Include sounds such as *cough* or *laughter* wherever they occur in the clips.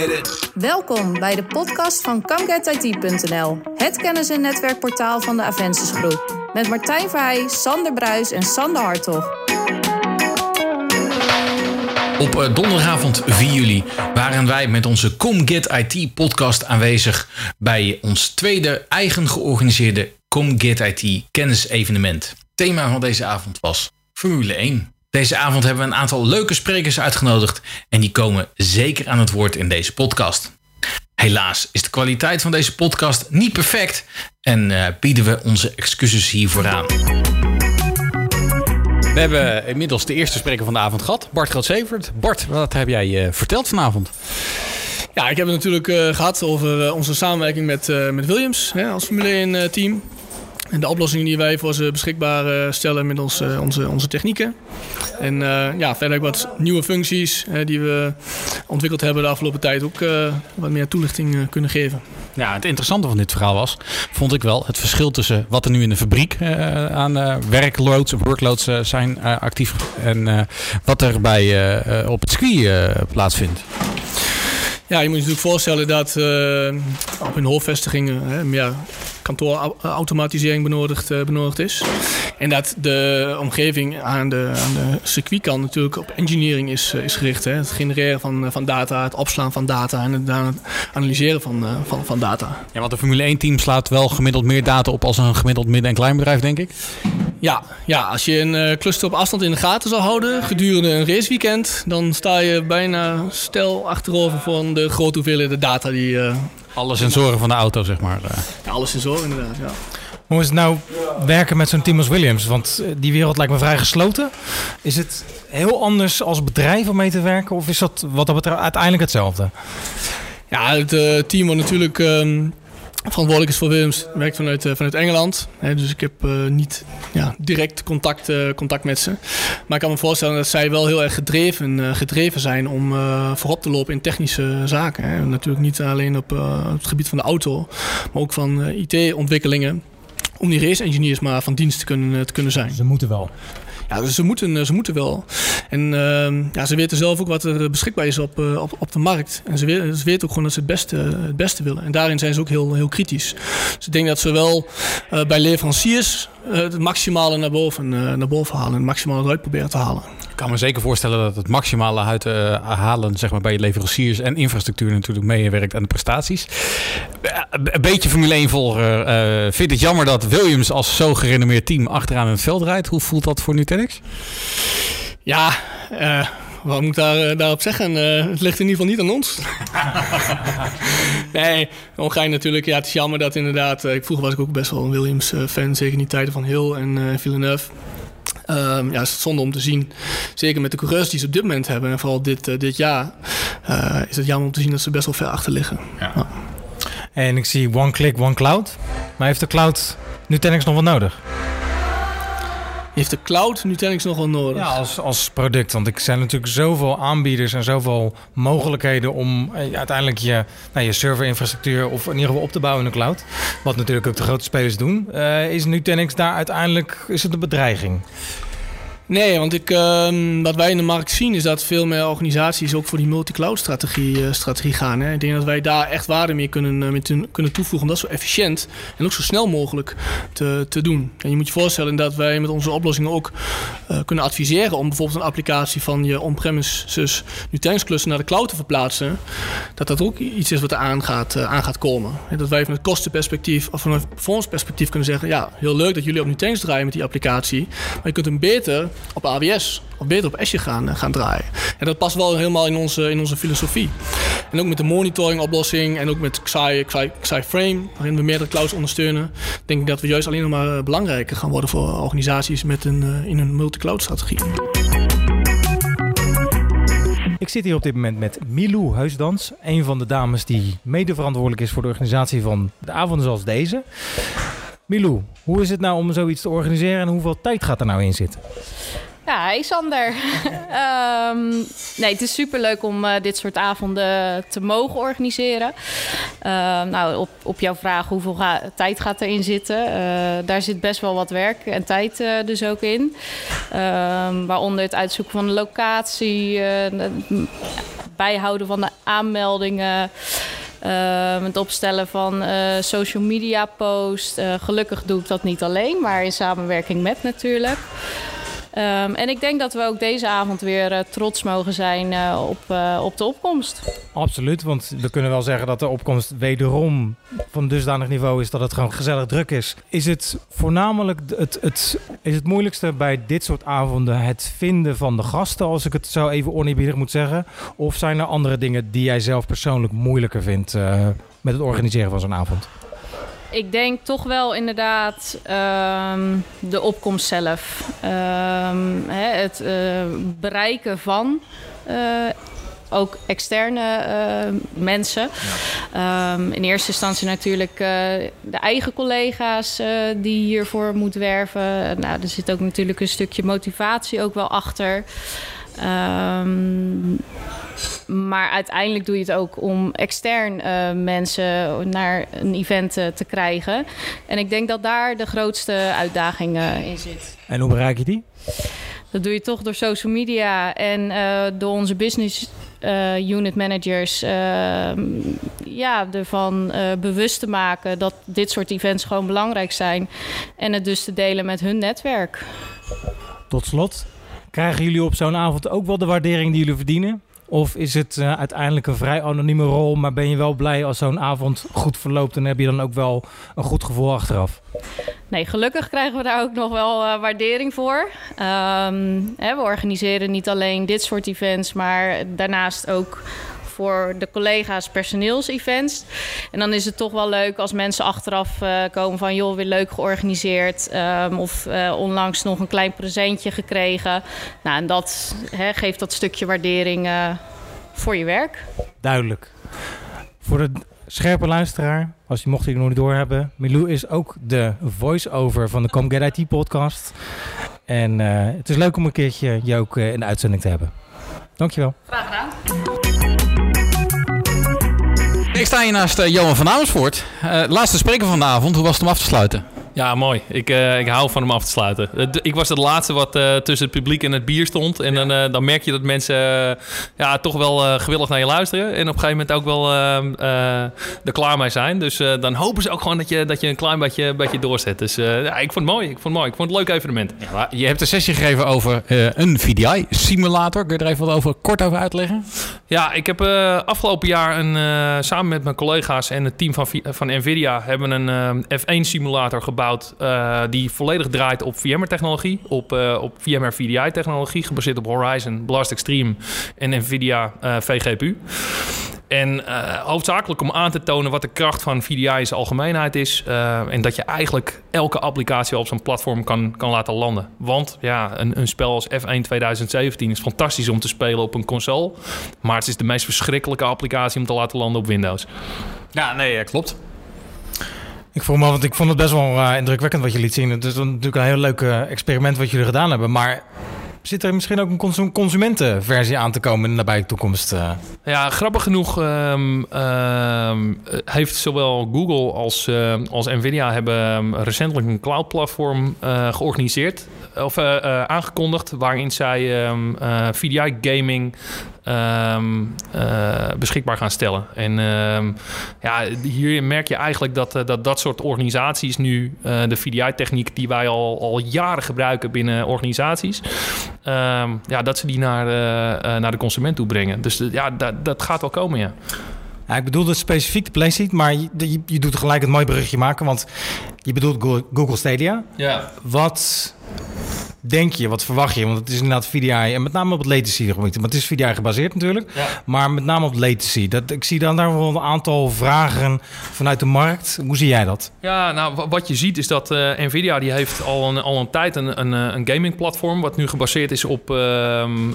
get it. Welkom bij de podcast van ComeGetIT.nl, het kennis- en netwerkportaal van de Avensis Groep. Met Martijn Verheij, Sander Bruis en Sander Hartog. Op eh, donderdagavond 4 juli waren wij met onze ComGet IT podcast aanwezig bij ons tweede eigen georganiseerde ComGet IT kennisevenement. Thema van deze avond was Formule 1. Deze avond hebben we een aantal leuke sprekers uitgenodigd en die komen zeker aan het woord in deze podcast. Helaas is de kwaliteit van deze podcast niet perfect en eh, bieden we onze excuses hiervoor aan. We hebben inmiddels de eerste spreker van de avond gehad, Bart Groot-Severt. Bart, wat heb jij uh, verteld vanavond? Ja, ik heb het natuurlijk uh, gehad over uh, onze samenwerking met, met Williams hè, als Formule 1 team. En de oplossingen die wij voor ze beschikbaar stellen met ons, onze, onze technieken. En ja, verder ook wat nieuwe functies die we ontwikkeld hebben de afgelopen tijd ook wat meer toelichting kunnen geven. Ja, het interessante van dit verhaal was, vond ik wel, het verschil tussen wat er nu in de fabriek uh, aan uh, werkloads of workloads uh, zijn actief en wat er bij, op het circuit plaatsvindt. Ja, je moet je natuurlijk voorstellen dat op hun hoofdvestigingen ja, kantoorautomatisering benodigd, uh, benodigd is. En dat de omgeving aan de, aan de circuitkant natuurlijk op engineering is, is gericht. Hè. Het genereren van, van data, het opslaan van data en het, analyseren van, van, van data. Ja, want de Formule 1-team slaat wel gemiddeld meer data op als een gemiddeld midden- en kleinbedrijf, denk ik. Ja, ja, als je een cluster op afstand in de gaten zou houden gedurende een raceweekend, dan sta je bijna stel achterover van de grote hoeveelheden data die. Uh, alle sensoren van de auto, zeg maar. Ja, alle sensoren inderdaad, ja. Hoe is het nou werken met zo'n team als Williams? Want die wereld lijkt me vrij gesloten. Is het heel anders als bedrijf om mee te werken? Of is dat wat dat betreft uiteindelijk hetzelfde? Ja, het uh, team wordt natuurlijk um, verantwoordelijk is voor Williams, werkt vanuit, uh, vanuit Engeland. Hè, dus ik heb niet ja, direct contact, contact met ze. Maar ik kan me voorstellen dat zij wel heel erg gedreven, gedreven zijn om voorop te lopen in technische zaken. Hè. Natuurlijk niet alleen op het gebied van de auto, maar ook van IT-ontwikkelingen. Om die race engineers maar van dienst te kunnen, te kunnen zijn. Ze moeten wel. Ja, ze moeten, ze moeten wel. En uh, ja, ze weten zelf ook wat er beschikbaar is op, uh, op, op de markt. En ze, weten, ze weten ook gewoon dat ze het beste, het beste willen. En daarin zijn ze ook heel, heel kritisch. Dus ik denk dat ze wel uh, bij leveranciers het maximale naar boven, naar boven halen. En het maximale eruit proberen te halen. Ik kan me zeker voorstellen dat het maximale uit halen zeg maar, bij leveranciers en infrastructuur natuurlijk meewerkt aan de prestaties. Een beetje Formule 1 volger uh, vindt het jammer dat Williams als zo gerenommeerd team achteraan in het veld rijdt. Hoe voelt dat voor Nutanix? Ja, uh, wat moet ik daar, daarop zeggen? Het ligt in ieder geval niet aan ons. *laughs* nee, ongein natuurlijk. Ja, het is jammer dat inderdaad... ik vroeger was ik ook best wel een Williams-fan. Zeker in die tijden van Hill en Villeneuve. Um, ja, is het zonde om te zien. Zeker met de coureurs die ze op dit moment hebben. En vooral dit, uh, dit jaar. Uh, is het jammer om te zien dat ze best wel ver achter liggen. Ja. Ja. En ik zie one click, one cloud. Maar heeft de cloud Nutanix nog wat nodig? Heeft de cloud Nutanix nog wel nodig? Ja, als, als product. Want er zijn natuurlijk zoveel aanbieders en zoveel mogelijkheden om eh, uiteindelijk je, nou, je serverinfrastructuur of in ieder geval op te bouwen in de cloud. Wat natuurlijk ook de grote spelers doen. Uh, is Nutanix daar uiteindelijk is het een bedreiging? Nee, want ik, uh, wat wij in de markt zien is dat veel meer organisaties ook voor die multi-cloud strategie, uh, strategie gaan. Hè. Ik denk dat wij daar echt waarde mee kunnen, mee kunnen toevoegen om dat zo efficiënt en ook zo snel mogelijk te, te doen. En je moet je voorstellen dat wij met onze oplossingen ook uh, kunnen adviseren om bijvoorbeeld een applicatie van je on-premises Nutanix cluster naar de cloud te verplaatsen. Dat dat ook iets is wat er aan gaat, aan gaat komen. En dat wij van het kostenperspectief of van een performance-perspectief kunnen zeggen: ja, heel leuk dat jullie op Nutanix draaien met die applicatie, maar je kunt hem beter op AWS of beter op Azure gaan, gaan draaien. En dat past wel helemaal in onze, in onze filosofie. En ook met de monitoring oplossing en ook met Xi, Frame, waarin we meerdere clouds ondersteunen, denk ik dat we juist alleen nog maar belangrijker gaan worden voor organisaties met een, in een multi-cloud strategie. Ik zit hier op dit moment met Milou Huisdans, een van de dames die mede verantwoordelijk is voor de organisatie van de avonden zoals deze. Milou, hoe is het nou om zoiets te organiseren en hoeveel tijd gaat er nou in zitten? Ja, hey Sander. um, *laughs* nee, het is superleuk om uh, dit soort avonden te mogen organiseren. Uh, nou, op, op jouw vraag hoeveel tijd gaat erin zitten. Uh, daar zit best wel wat werk en tijd eh, dus ook in. waaronder het uitzoeken van de locatie bijhouden van de aanmeldingen. Uh, het opstellen van uh, social media posts. Uh, gelukkig doe ik dat niet alleen, maar in samenwerking met natuurlijk. Um, en ik denk dat we ook deze avond weer uh, trots mogen zijn uh, op, uh, op de opkomst. Absoluut, want we kunnen wel zeggen dat de opkomst wederom van dusdanig niveau is dat het gewoon gezellig druk is. Is het voornamelijk het, het, is het moeilijkste bij dit soort avonden het vinden van de gasten, als ik het zo even oneerbiedig moet zeggen? Of zijn er andere dingen die jij zelf persoonlijk moeilijker vindt met het organiseren van zo'n avond? Ik denk toch wel inderdaad um, de opkomst zelf. Um, hè, het uh, bereiken van uh, ook externe uh, mensen. Um, in eerste instantie natuurlijk de eigen collega's die hiervoor moeten werven. Nou, er zit ook natuurlijk een stukje motivatie ook wel achter. Um, maar uiteindelijk doe je het ook om extern uh, mensen naar een event uh, te krijgen. En ik denk dat daar de grootste uitdaging uh, in zit. En hoe bereik je die? Dat doe je toch door social media en door onze business unit managers ja, ervan bewust te maken dat dit soort events gewoon belangrijk zijn. En het dus te delen met hun netwerk. Tot slot, krijgen jullie op zo'n avond ook wel de waardering die jullie verdienen? Of is het uh, uiteindelijk een vrij anonieme rol, maar ben je wel blij als zo'n avond goed verloopt en heb je dan ook wel een goed gevoel achteraf? Nee, gelukkig krijgen we daar ook nog wel uh, waardering voor. Um, hè, we organiseren niet alleen dit soort events, maar daarnaast ook voor de collega's personeelsevents. En dan is het toch wel leuk als mensen achteraf uh, komen van... joh, weer leuk georganiseerd. Um, of uh, onlangs nog een klein presentje gekregen. Nou, en dat hè, geeft dat stukje waardering uh, voor je werk. Duidelijk. Voor de scherpe luisteraar, als je mocht je nog niet doorhebben... Milou is ook de voice-over van de Come Get IT podcast. En het is leuk om een keertje je ook in de uitzending te hebben. Dankjewel. Graag gedaan. Ik sta hier naast uh, Johan van Amersfoort. Uh, laatste spreker van de avond. Hoe was het om af te sluiten? Ja, mooi. Ik, uh, ik hou van hem af te sluiten. Ik was het laatste wat uh, tussen het publiek en het bier stond. En dan, dan merk je dat mensen ja, toch wel gewillig naar je luisteren. En op een gegeven moment ook wel er klaar mee zijn. Dus dan hopen ze ook gewoon dat je, dat je een klein beetje, beetje doorzet. Dus ja, ik vond het mooi. Ik vond het mooi. Ik vond het een leuk evenement. Ja, je hebt een sessie gegeven over een VDI-simulator. Kun je er even wat over, kort over uitleggen? Ja, ik heb afgelopen jaar een, samen met mijn collega's en het team van, van NVIDIA... hebben een F1-simulator gebouwd uh, die volledig draait op VMware-technologie, op, uh, op VMware VDI-technologie, gebaseerd op Horizon, Blast Extreme en NVIDIA uh, vGPU. En hoofdzakelijk om aan te tonen wat de kracht van VDI in zijn algemeenheid is. en dat je eigenlijk elke applicatie op zo'n platform kan, kan laten landen. Want ja, een, een spel als F1 2017 is fantastisch om te spelen op een console. Maar het is de meest verschrikkelijke applicatie om te laten landen op Windows. Ja, nee, klopt. Ik vroeg me want ik vond het best wel uh, indrukwekkend wat je liet zien. Het is natuurlijk een heel leuk uh, experiment wat jullie gedaan hebben. Maar zit er misschien ook een consum consumentenversie aan te komen in de nabije toekomst? Uh? Ja, grappig genoeg um, um, heeft zowel Google als, als Nvidia hebben um, recentelijk een cloud platform georganiseerd of aangekondigd waarin zij VDI gaming Um, uh, beschikbaar gaan stellen. En um, ja, hier merk je eigenlijk dat dat, dat soort organisaties nu uh, de VDI-techniek die wij al, al jaren gebruiken binnen organisaties, um, ja, dat ze die naar, uh, naar de consument toe brengen. Dus ja, dat, dat gaat wel komen, ja. Ja, ik bedoelde specifiek de PlayStation, maar je, je, je doet gelijk het mooi berichtje maken, want je bedoelt Google Stadia. Ja. Wat denk je, wat verwacht je? Want het is inderdaad VDI en met name op het latency. Maar het is VDI gebaseerd natuurlijk. Ja. Maar met name op latency. Dat, ik zie dan daar wel een aantal vragen vanuit de markt. Hoe zie jij dat? Ja, nou wat je ziet is dat uh, Nvidia die heeft al een, al een tijd een, een, een gaming platform... wat nu gebaseerd is op uh,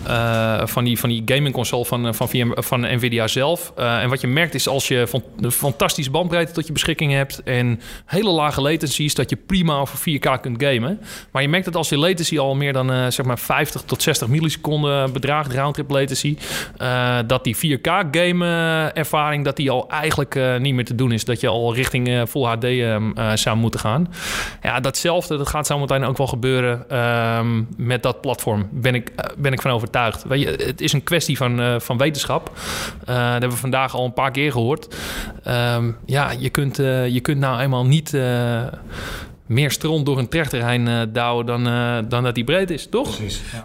uh, van, die, van die gaming console van, van, VM, van Nvidia zelf. en wat je merkt is als je van, een fantastische bandbreedte tot je beschikking hebt... en hele lage latencies, dat je prima over 4K kunt gamen. Maar je merkt dat als je latency al meer dan eh, zeg maar 50 tot 60 milliseconden bedraagt, roundtrip latency. Eh, dat die 4K game eh, ervaring dat die al eigenlijk niet meer te doen is. Dat je al richting Full HD ehm, eh, zou moeten gaan. Ja, datzelfde dat gaat zo meteen ook wel gebeuren ehm, met dat platform. Ben ik, ben ik van overtuigd. Weet je, het is een kwestie van, van wetenschap. Dat hebben we vandaag al een paar keer gehoord. Ehm, ja, je kunt, je kunt nou eenmaal niet meer stront door een trechter uh, douwen dan, eh, dan dat die breed is, toch?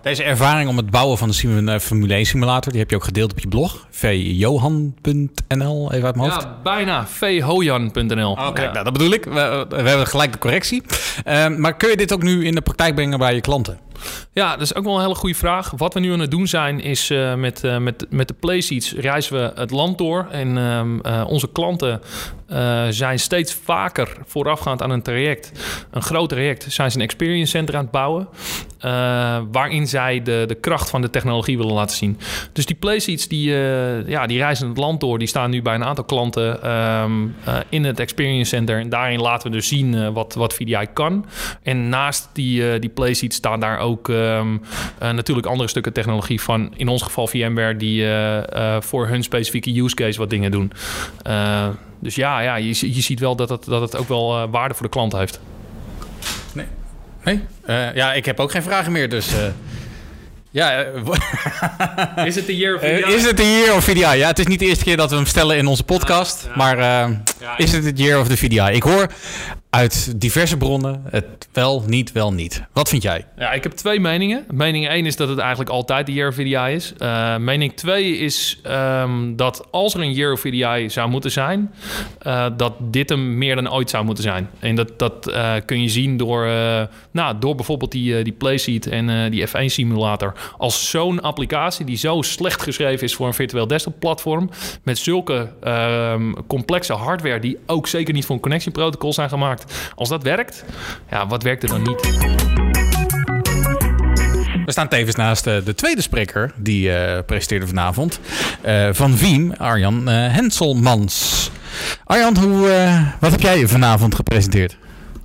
Deze ervaring om het bouwen van de sim- eh, Formule 1 simulator, die heb je ook gedeeld op je blog. vjohan.nl, even uit mijn hoofd. Ja, bijna. vhojan.nl. Oké, Ja. nou, dat bedoel ik. We, we hebben gelijk de correctie. Ehm, maar kun je dit ook nu in de praktijk brengen bij je klanten? Ja, dat is ook wel een hele goede vraag. Wat we nu aan het doen zijn, is eh, met, eh, met, met de Playseats reizen we het land door. En ehm, eh, onze klanten zijn steeds vaker voorafgaand aan een traject, een groot traject, zijn ze een experience center aan het bouwen. waarin zij de, de kracht van de technologie willen laten zien. Dus die Playseats die, ja, die reizen het land door. Die staan nu bij een aantal klanten ehm, eh, in het experience center. En daarin laten we dus zien wat, wat VDI kan. En naast die, uh, die Playseats staan daar ook um, uh, natuurlijk andere stukken technologie van, in ons geval VMware, die uh, voor hun specifieke use case wat dingen doen. Uh, dus ja, ja je, je ziet wel dat het, dat het ook wel uh, waarde voor de klant heeft. Nee. Nee? Uh, ja, ik heb ook geen vragen meer, dus... Uh, ja, *laughs* is het de year of VDI? is het de year of VDI? Ja, het is niet de eerste keer dat we hem stellen in onze podcast, ja, ja. maar ja, is het het year of the VDI? Ik hoor uit diverse bronnen het wel, niet, wel, niet. Wat vind jij? Ja, ik heb twee meningen. Mening 1 is dat het eigenlijk altijd de year of VDI is. Uh, mening 2 is um, dat als er een year of VDI zou moeten zijn, uh, dat dit hem meer dan ooit zou moeten zijn. En dat, dat uh, kun je zien door, nou, door bijvoorbeeld die, die Playseat en die F1 simulator. Als zo'n applicatie die zo slecht geschreven is voor een virtueel desktop platform, met zulke um, complexe hardware die ook zeker niet voor een connection protocol zijn gemaakt. Als dat werkt, ja, wat werkt er dan niet? We staan tevens naast uh, de tweede spreker die uh, presenteerde vanavond. Uh, van Wiem, Arjan Henselmans. Arjan, hoe, wat heb jij vanavond gepresenteerd?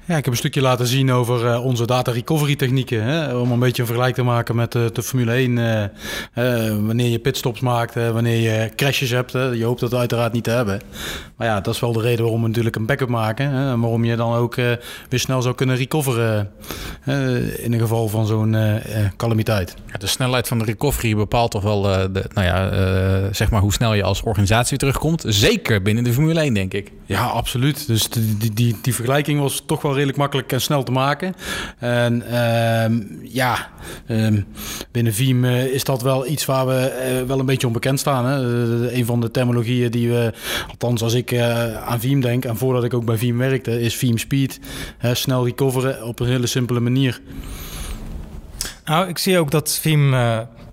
Ja, ik heb een stukje laten zien over uh, onze data recovery technieken. Hè, om een beetje een vergelijk te maken met uh, de Formule 1. Uh, wanneer je pitstops maakt, wanneer je crashes hebt. je hoopt dat uiteraard niet te hebben. Maar ja, dat is wel de reden waarom we natuurlijk een backup maken. Hè, waarom je dan ook weer snel zou kunnen recoveren. in een geval van zo'n calamiteit. Ja, de snelheid van de recovery bepaalt toch wel de, nou ja, zeg maar hoe snel je als organisatie terugkomt. Zeker binnen de Formule 1, denk ik. Ja, absoluut. Dus die, die, die, die vergelijking was toch wel redelijk makkelijk en snel te maken. En uh, ja, uh, binnen Veeam uh, is dat wel iets waar we uh, wel een beetje onbekend staan. Hè? een van de terminologieën die we, althans als ik aan Veeam denk en voordat ik ook bij Veeam werkte, is Veeam Speed. snel recoveren op een hele simpele manier. Nou, ik zie ook dat Veeam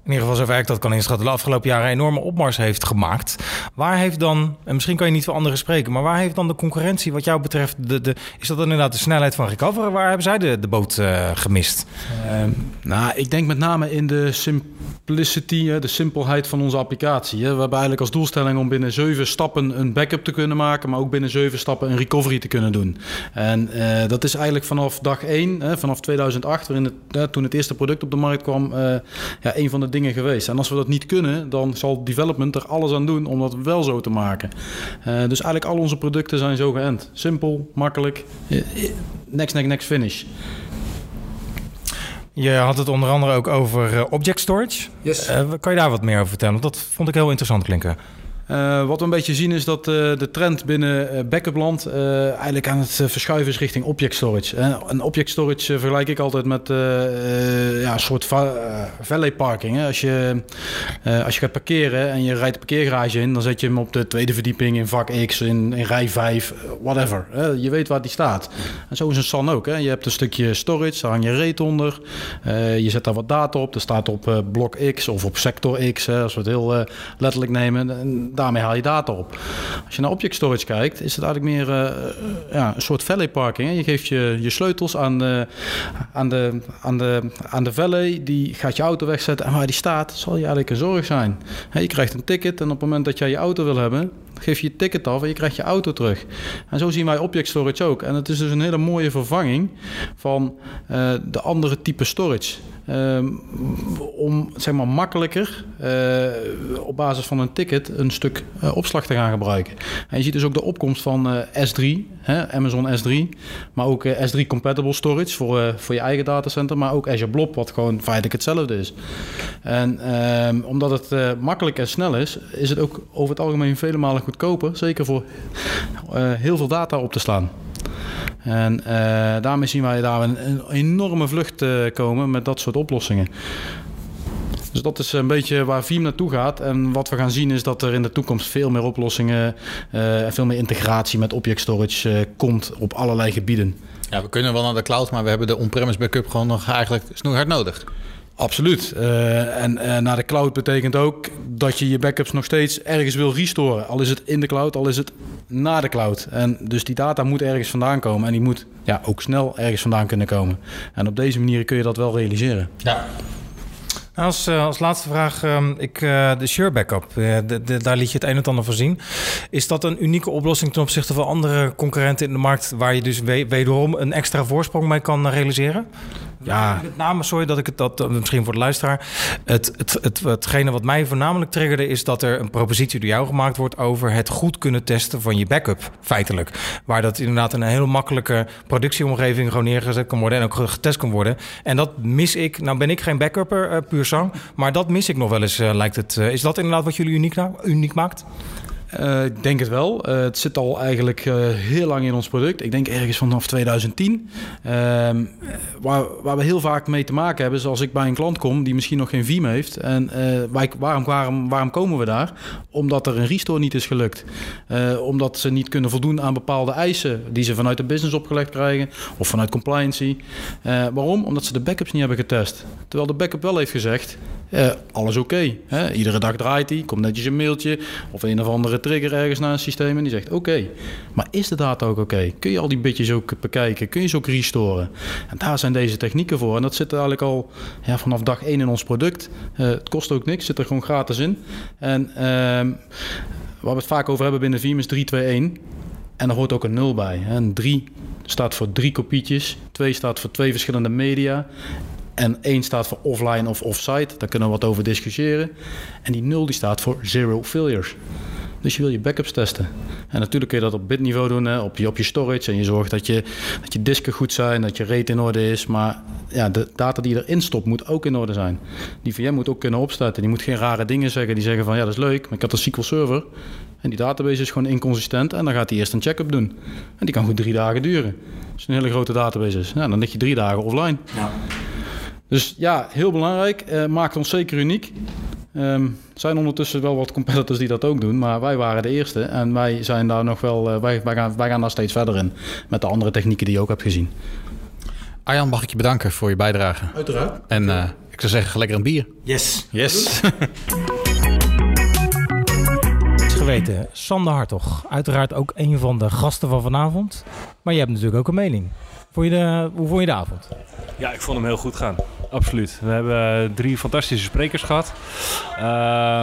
in ieder geval zover ik dat kan inschatten, de afgelopen jaren enorme opmars heeft gemaakt. Waar heeft dan, en misschien kan je niet voor anderen spreken, maar waar heeft dan de concurrentie wat jou betreft, de, de, is dat dan inderdaad de snelheid van recoveren? Waar hebben zij de, de boot uh, gemist? Uh, nou, ik denk met name in de de simpelheid van onze applicatie. We hebben eigenlijk als doelstelling om binnen zeven stappen een backup te kunnen maken, maar ook binnen zeven stappen een recovery te kunnen doen. En uh, dat is eigenlijk vanaf dag één, vanaf 2008, waarin het, toen het eerste product op de markt kwam, uh, ja, een van de dingen geweest. En als we dat niet kunnen, dan zal development er alles aan doen om dat wel zo te maken. Uh, dus eigenlijk al onze producten zijn zo geënt. Simpel, makkelijk, next, next, next, finish. Je had het onder andere ook over uh, object storage. Yes. Uh, kan je daar wat meer over vertellen? Want dat vond ik heel interessant klinken. Uh, wat we een beetje zien is dat uh, de trend binnen uh, backupland eigenlijk aan het verschuiven is richting object storage. en object storage vergelijk ik altijd met ja, een soort valet parking. Hè. Als, je, als je gaat parkeren en je rijdt de parkeergarage in, dan zet je hem op de tweede verdieping in vak X, in, in rij 5, whatever. Je weet waar die staat. En zo is een SAN ook. Hè. Je hebt een stukje storage, daar hang je reet onder. je zet daar wat data op. Dat staat op blok X of op sector X, als we het heel letterlijk nemen. En daarmee haal je data op. Als je naar object storage kijkt, is het eigenlijk meer uh, ja, een soort valet parking. Je geeft je, je sleutels aan de, aan, de, aan, de, aan de valet, die gaat je auto wegzetten en waar die staat, zal je eigenlijk een zorg zijn. Je krijgt een ticket en op het moment dat jij je auto wil hebben, geef je je ticket af en je krijgt je auto terug. En zo zien wij object storage ook. En het is dus een hele mooie vervanging van uh, de andere type storage. Um, om zeg maar makkelijker uh, op basis van een ticket een stuk uh, opslag te gaan gebruiken. En je ziet dus ook de opkomst van S3, hè, Amazon S3, maar ook S3 compatible storage voor, voor je eigen datacenter, maar ook Azure Blob, wat gewoon feitelijk hetzelfde is. En um, omdat het makkelijk en snel is, is het ook over het algemeen vele malen goedkoper, zeker voor heel veel data op te slaan. En daarmee zien wij daar een, enorme vlucht komen met dat soort oplossingen. Dus dat is een beetje waar Veeam naartoe gaat. En wat we gaan zien is dat er in de toekomst veel meer oplossingen en uh, veel meer integratie met object storage komt op allerlei gebieden. Ja, we kunnen wel naar de cloud, maar we hebben de on-premise backup gewoon nog eigenlijk snoeihard nodig. Absoluut. Uh, en uh, naar de cloud betekent ook dat je je backups nog steeds ergens wil restoren. Al is het in de cloud, al is het na de cloud. En dus die data moet ergens vandaan komen en die moet ja, ook snel ergens vandaan kunnen komen. En op deze manier kun je dat wel realiseren. Ja. Als, uh, als laatste vraag, um, ik, uh, de Sure Backup, de, daar liet je het een en ander van zien. Is dat een unieke oplossing ten opzichte van andere concurrenten in de markt... waar je dus we wederom een extra voorsprong mee kan realiseren? Ja. Met name, sorry dat ik het dat misschien voor de luisteraar. Het, het, het, hetgene wat mij voornamelijk triggerde, is dat er een propositie door jou gemaakt wordt over het goed kunnen testen van je backup. Feitelijk. Waar dat inderdaad in een hele makkelijke productieomgeving gewoon neergezet kan worden en ook getest kan worden. En dat mis ik. Nou ben ik geen backupper, uh, puur zang. Maar dat mis ik nog wel eens, uh, lijkt het. Uh, is dat inderdaad wat jullie uniek, uniek maakt? Uh, ik denk het wel. Uh, het zit al eigenlijk uh, heel lang in ons product. Ik denk ergens vanaf 2010. Ehm, waar, we heel vaak mee te maken hebben, is als ik bij een klant kom die misschien nog geen Veeam heeft. En waarom, waarom, waarom komen we daar? Omdat er een restore niet is gelukt. omdat ze niet kunnen voldoen aan bepaalde eisen die ze vanuit de business opgelegd krijgen of vanuit compliancy. waarom? Omdat ze de backups niet hebben getest. Terwijl de backup wel heeft gezegd: alles oké. Iedere dag draait hij, komt netjes een mailtje of een of andere trigger ergens naar een systeem en die zegt: Oké, maar is de data ook oké? Kun je al die bitjes ook bekijken? Kun je ze ook restoren? En daar zijn deze technieken voor. En dat zit eigenlijk al ja, vanaf dag 1 in ons product. Uh, het kost ook niks, zit er gewoon gratis in. En uh, waar we het vaak over hebben binnen Veeam is 321. En er hoort ook een 0 bij. En 3 staat voor drie kopietjes, 2 staat voor twee verschillende media. En 1 staat voor offline of offsite. Daar kunnen we wat over discussiëren. En die 0 die staat voor zero failures. Dus je wil je backups testen. En natuurlijk kun je dat op bitniveau doen, hè, op, je, op je storage. En je zorgt dat je, dat je disken goed zijn, dat je rate in orde is. Maar ja, de data die erin stopt moet ook in orde zijn. Die VM moet ook kunnen opstarten. Die moet geen rare dingen zeggen die zeggen van ja, dat is leuk, maar ik had een SQL server. En die database is gewoon inconsistent. En dan gaat hij eerst een check-up doen. En die kan goed drie dagen duren. Als het een hele grote database is. Ja, dan lig je drie dagen offline. Ja. Dus ja, heel belangrijk. Uh, maakt ons zeker uniek. Um, er zijn ondertussen wel wat competitors die dat ook doen, maar wij waren de eerste. En wij zijn daar nog wel, uh, wij, wij, gaan, wij gaan daar steeds verder in. Met de andere technieken die je ook hebt gezien. Arjan, mag ik je bedanken voor je bijdrage? Uiteraard. En uh, ik zou zeggen, lekker een bier. Yes. Yes. *laughs* geweten, Sander Hartog. Uiteraard ook een van de gasten van vanavond. Maar je hebt natuurlijk ook een mening. Vond je de, hoe vond je de avond? Ja, ik vond hem heel goed gaan. Absoluut. We hebben drie fantastische sprekers gehad.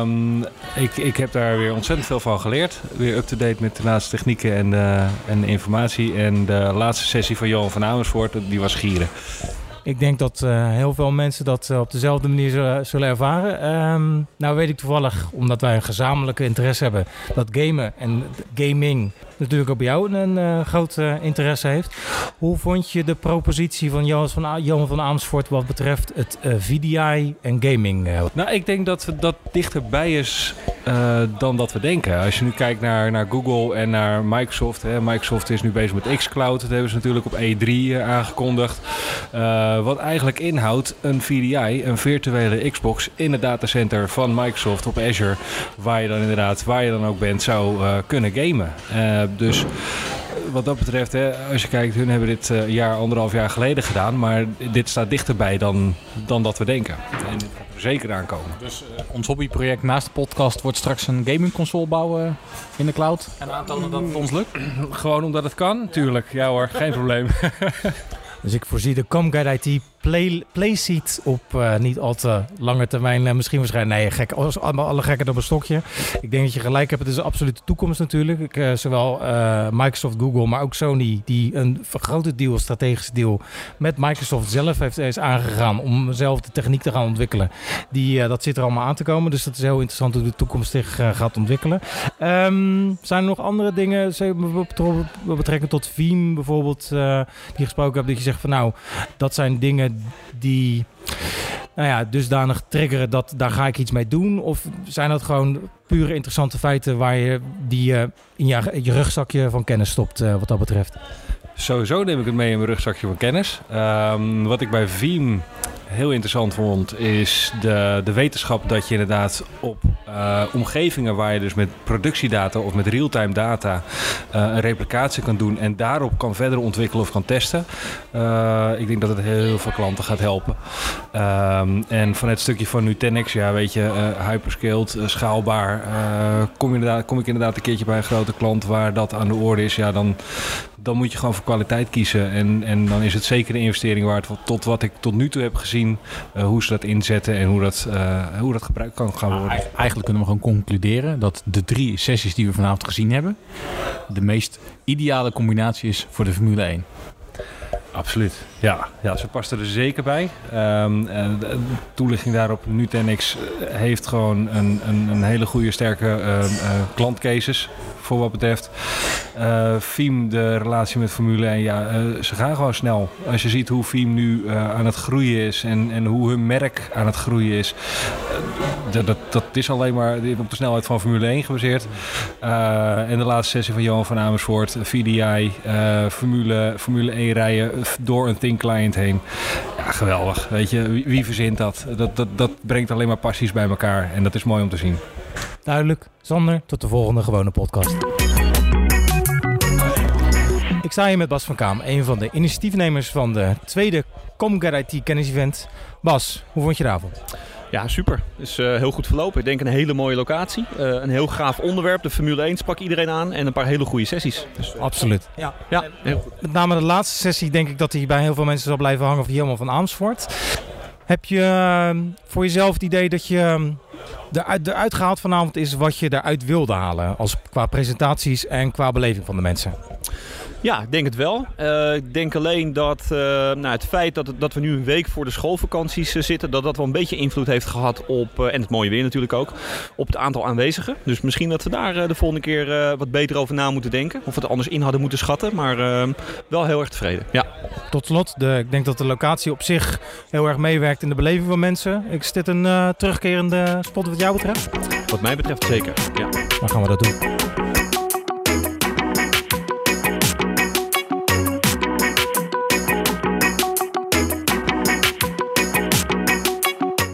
Um, ik, ik heb daar weer ontzettend veel van geleerd. Weer up-to-date met de laatste technieken en, uh, en informatie. En de laatste sessie van Johan van Amersfoort, die was gieren. Ik denk dat uh, heel veel mensen dat uh, op dezelfde manier zullen, zullen ervaren. Um, nou weet ik toevallig, omdat wij een gezamenlijke interesse hebben, dat gamen en gaming natuurlijk ook bij jou een uh, groot interesse heeft. Hoe vond je de propositie van Johan van, Johan van Amersfoort wat betreft het VDI en gaming? Nou, ik denk dat dat dichterbij is dan dat we denken. Als je nu kijkt naar, naar Google en naar Microsoft. Hè, Microsoft is nu bezig met xCloud. Dat hebben ze natuurlijk op E3 aangekondigd. Wat eigenlijk inhoudt een VDI, een virtuele Xbox in het datacenter van Microsoft op Azure. Waar je dan inderdaad, waar je dan ook bent, zou kunnen gamen. Dus wat dat betreft, hè, als je kijkt, hun hebben dit een jaar, anderhalf jaar geleden gedaan. Maar dit staat dichterbij dan, dan dat we denken. En dit gaat er zeker aankomen. Dus ons hobbyproject naast de podcast wordt straks een gamingconsole bouwen in de cloud. En aantonen dat het ons lukt? *clears throat* Gewoon omdat het kan, natuurlijk. Ja hoor, geen probleem. *laughs* Dus ik voorzie de Comguide IT play, playseat op eh, niet al te lange termijn. eh, misschien waarschijnlijk, nee, gek, als- allemaal alle gekker dan een stokje. Ik denk dat je gelijk hebt. Het is een absolute toekomst natuurlijk. Ik, eh, zowel Microsoft, Google, maar ook Sony, die een vergrote deal, strategisch deal met Microsoft zelf heeft, is aangegaan om zelf de techniek te gaan ontwikkelen. Die, dat zit er allemaal aan te komen. Dus dat is heel interessant hoe de toekomst zich gaat ontwikkelen. Ehm, zijn er nog andere dingen met betrekking tot Veeam bijvoorbeeld, die gesproken hebt, dat je zegt van nou, dat zijn dingen die nou ja, dusdanig triggeren dat daar ga ik iets mee doen? Of zijn dat gewoon pure interessante feiten waar je die je in je, je rugzakje van kennis stopt eh, wat dat betreft? Sowieso neem ik het mee in mijn rugzakje van kennis. Ehm, wat ik bij Veeam heel interessant vond, is de, de wetenschap dat je inderdaad op eh, omgevingen waar je dus met productiedata of met real-time data eh, een replicatie kan doen en daarop kan verder ontwikkelen of kan testen. Eh, ik denk dat het heel veel klanten gaat helpen. Ehm, en van het stukje van Nutanix, ja, weet je, hyperscaled, schaalbaar. kom, je inderdaad, kom ik inderdaad een keertje bij een grote klant waar dat aan de orde is, ja, dan, dan moet je gewoon voor kwaliteit kiezen. En, en dan is het zeker de investering waard. Tot wat ik tot nu toe heb gezien, eh, hoe ze dat inzetten en hoe dat, eh, hoe dat gebruikt kan gaan worden. Eigen- Eigenlijk kunnen we gewoon concluderen dat de drie sessies die we vanavond gezien hebben, de meest ideale combinatie is voor de Formule 1. Absoluut. Ja, ja ze past er zeker bij. Ehm, en de toelichting daarop, Nutanix eh, heeft gewoon een, een, een hele goede, sterke ehm, eh, klantcases voor wat betreft. Veeam, de relatie met Formule 1, ja, eh, ze gaan gewoon snel. Als je ziet hoe Veeam nu eh, aan het groeien is en, en hoe hun merk aan het groeien is, dat, dat, dat is alleen maar op de snelheid van Formule 1 gebaseerd. En de laatste sessie van Johan van Amersfoort, VDI, Formule, Formule 1 rijden door een thin client heen. Ja, geweldig. Weet je, wie, wie verzint dat? Dat, dat? dat brengt alleen maar passies bij elkaar en dat is mooi om te zien. Duidelijk. Sander, tot de volgende gewone podcast. Ik sta hier met Bas van Kaam, een van de initiatiefnemers van de tweede Comget IT Kennis Event. Bas, hoe vond je de avond? Ja, super. is eh, heel goed verlopen. Ik denk een hele mooie locatie. Eh, een heel gaaf onderwerp. De Formule 1 sprak iedereen aan. En een paar hele goede sessies. Dus, eh, Absoluut. Ja. ja, heel goed. Met name de laatste sessie denk ik dat hij bij heel veel mensen zal blijven hangen van helemaal van Amersfoort. Heb je eh, voor jezelf het idee dat je eh, eruit, eruit gehaald vanavond is wat je eruit wilde halen? Als qua presentaties en qua beleving van de mensen. Ja, ik denk het wel. Eh, ik denk alleen dat eh, nou, het feit dat, dat we nu een week voor de schoolvakanties eh, zitten, dat dat wel een beetje invloed heeft gehad op, en het mooie weer natuurlijk ook, op het aantal aanwezigen. Dus misschien dat we daar de volgende keer wat beter over na moeten denken. Of we het anders in hadden moeten schatten. Maar wel heel erg tevreden. Ja. Tot slot, de, ik denk dat de locatie op zich heel erg meewerkt in de beleving van mensen. Is dit een terugkerende spot wat jou betreft? Wat mij betreft zeker. Ja. Dan gaan we dat doen.